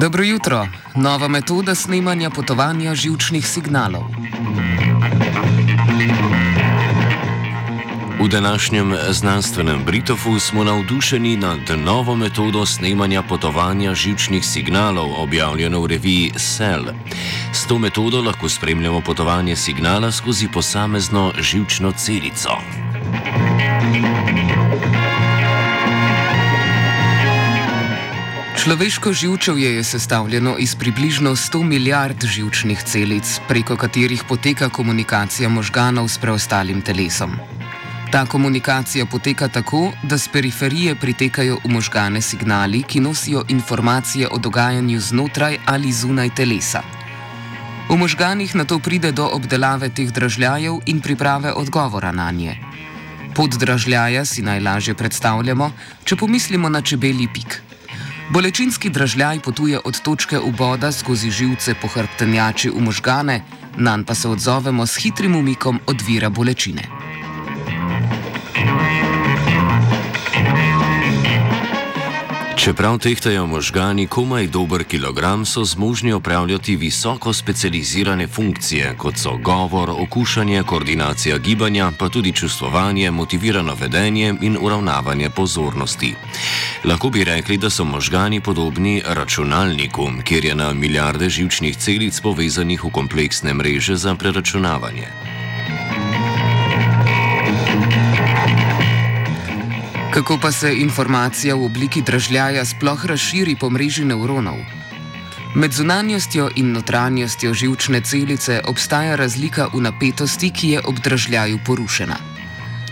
Dobro jutro. Nova metoda snemanja potovanja žilčnih signalov. V današnjem znanstvenem Britofu smo navdušeni nad novo metodo snemanja potovanja žilčnih signalov, objavljeno v reviji Cell. S to metodo lahko spremljamo potovanje signala skozi posamezno žilčno celico. Človeško živčevje je sestavljeno iz približno 100 milijard živčnih celic, preko katerih poteka komunikacija možganov s preostalim telesom. Ta komunikacija poteka tako, da z periferije pritekajo v možgane signali, ki nosijo informacije o dogajanju znotraj ali zunaj telesa. V možganih na to pride do obdelave teh dražljajev in priprave odgovora na nje. Pot dražljaja si najlažje predstavljamo, če pomislimo na čebeli pik. Bolečinski dražljaj potuje od točke uboda skozi živce po hrbtenjači v možgane, nanj pa se odzovemo s hitrim umikom od vira bolečine. Čeprav tehtajo možgani komaj dober kilogram, so zmožni opravljati visoko specializirane funkcije, kot so govor, okušanje, koordinacija gibanja, pa tudi čustvovanje, motivirano vedenje in uravnavanje pozornosti. Lahko bi rekli, da so možgani podobni računalniku, kjer je na milijarde živčnih celic povezanih v kompleksne mreže za preračunavanje. Kako pa se informacija v obliki dražljaja sploh razširi po mreži nevronov? Med zunanjostjo in notranjostjo žilčne celice obstaja razlika v napetosti, ki je ob dražljaju porušena.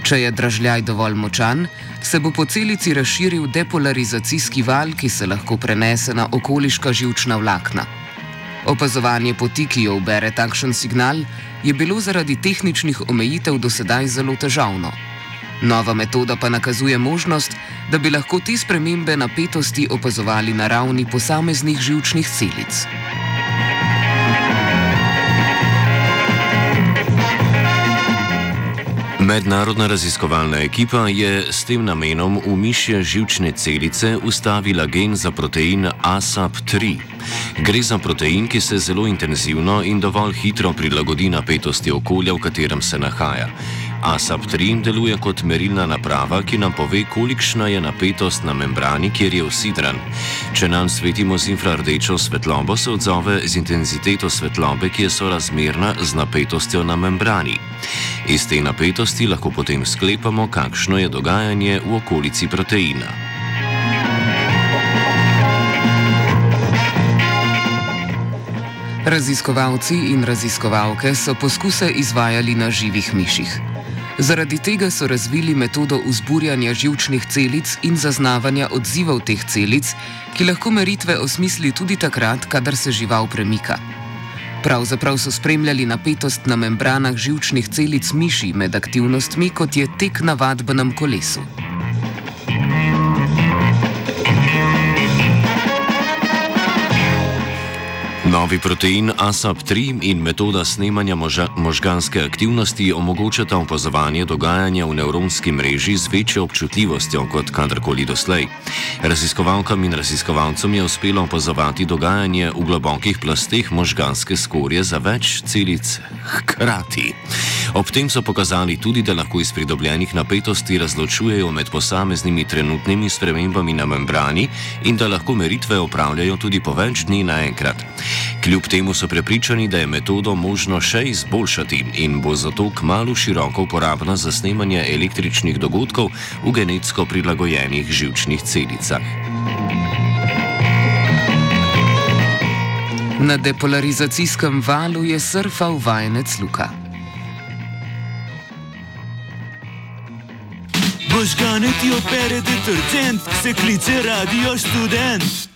Če je dražljaj dovolj močan, se bo po celici razširil depolarizacijski val, ki se lahko prenese na okoliška žilčna vlakna. Opazovanje poti, ki jo ubere takšen signal, je bilo zaradi tehničnih omejitev do sedaj zelo težavno. Nova metoda pa nakazuje možnost, da bi lahko te spremembe napetosti opazovali na ravni posameznih žilčnih celic. Mednarodna raziskovalna ekipa je s tem namenom v mišje žilčne celice ustavila gen za protein ASAP-3. Gre za protein, ki se zelo intenzivno in dovolj hitro prilagodi napetosti okolja, v katerem se nahaja. ASAP-3 deluje kot merilna naprava, ki nam pove, kolikšna je napetost na membrani, kjer je usidran. Če nam svetimo z infrardečo svetlobo, se odzove z intenziteto svetlobe, ki je sorazmerna z napetostjo na membrani. Iz te napetosti lahko potem sklepamo, kakšno je dogajanje v okolici proteina. Raziskovalci in raziskovalke so poskuse izvajali na živih miših. Zaradi tega so razvili metodo vzburjanja žilčnih celic in zaznavanja odzivov teh celic, ki lahko meritve osmisli tudi takrat, kadar se žival premika. Pravzaprav so spremljali napetost na membranah žilčnih celic miši med aktivnostmi, kot je tek na vadbenem kolesu. Novi protein ASAP-3 in metoda snemanja moža, možganske aktivnosti omogočata opazovanje dogajanja v nevronski mreži z večjo občutljivostjo kot kadarkoli doslej. Raziskovalkam in raziskovalcem je uspelo opazovati dogajanje v globokih plasteh možganske skorje za več celic hkrati. Ob tem so pokazali tudi, da lahko iz pridobljenih napetosti razločujejo med posameznimi trenutnimi spremembami na membrani in da lahko meritve opravljajo tudi po več dni naenkrat. Kljub temu so prepričani, da je metodo možno še izboljšati in bo zato kmalo široko uporabna za snemanje električnih dogodkov v genetsko prilagojenih žilčnih celicah. Na depolarizacijskem valu je surfal vajenec Luka. Možgane ti opere detergent, se kliče radio študent.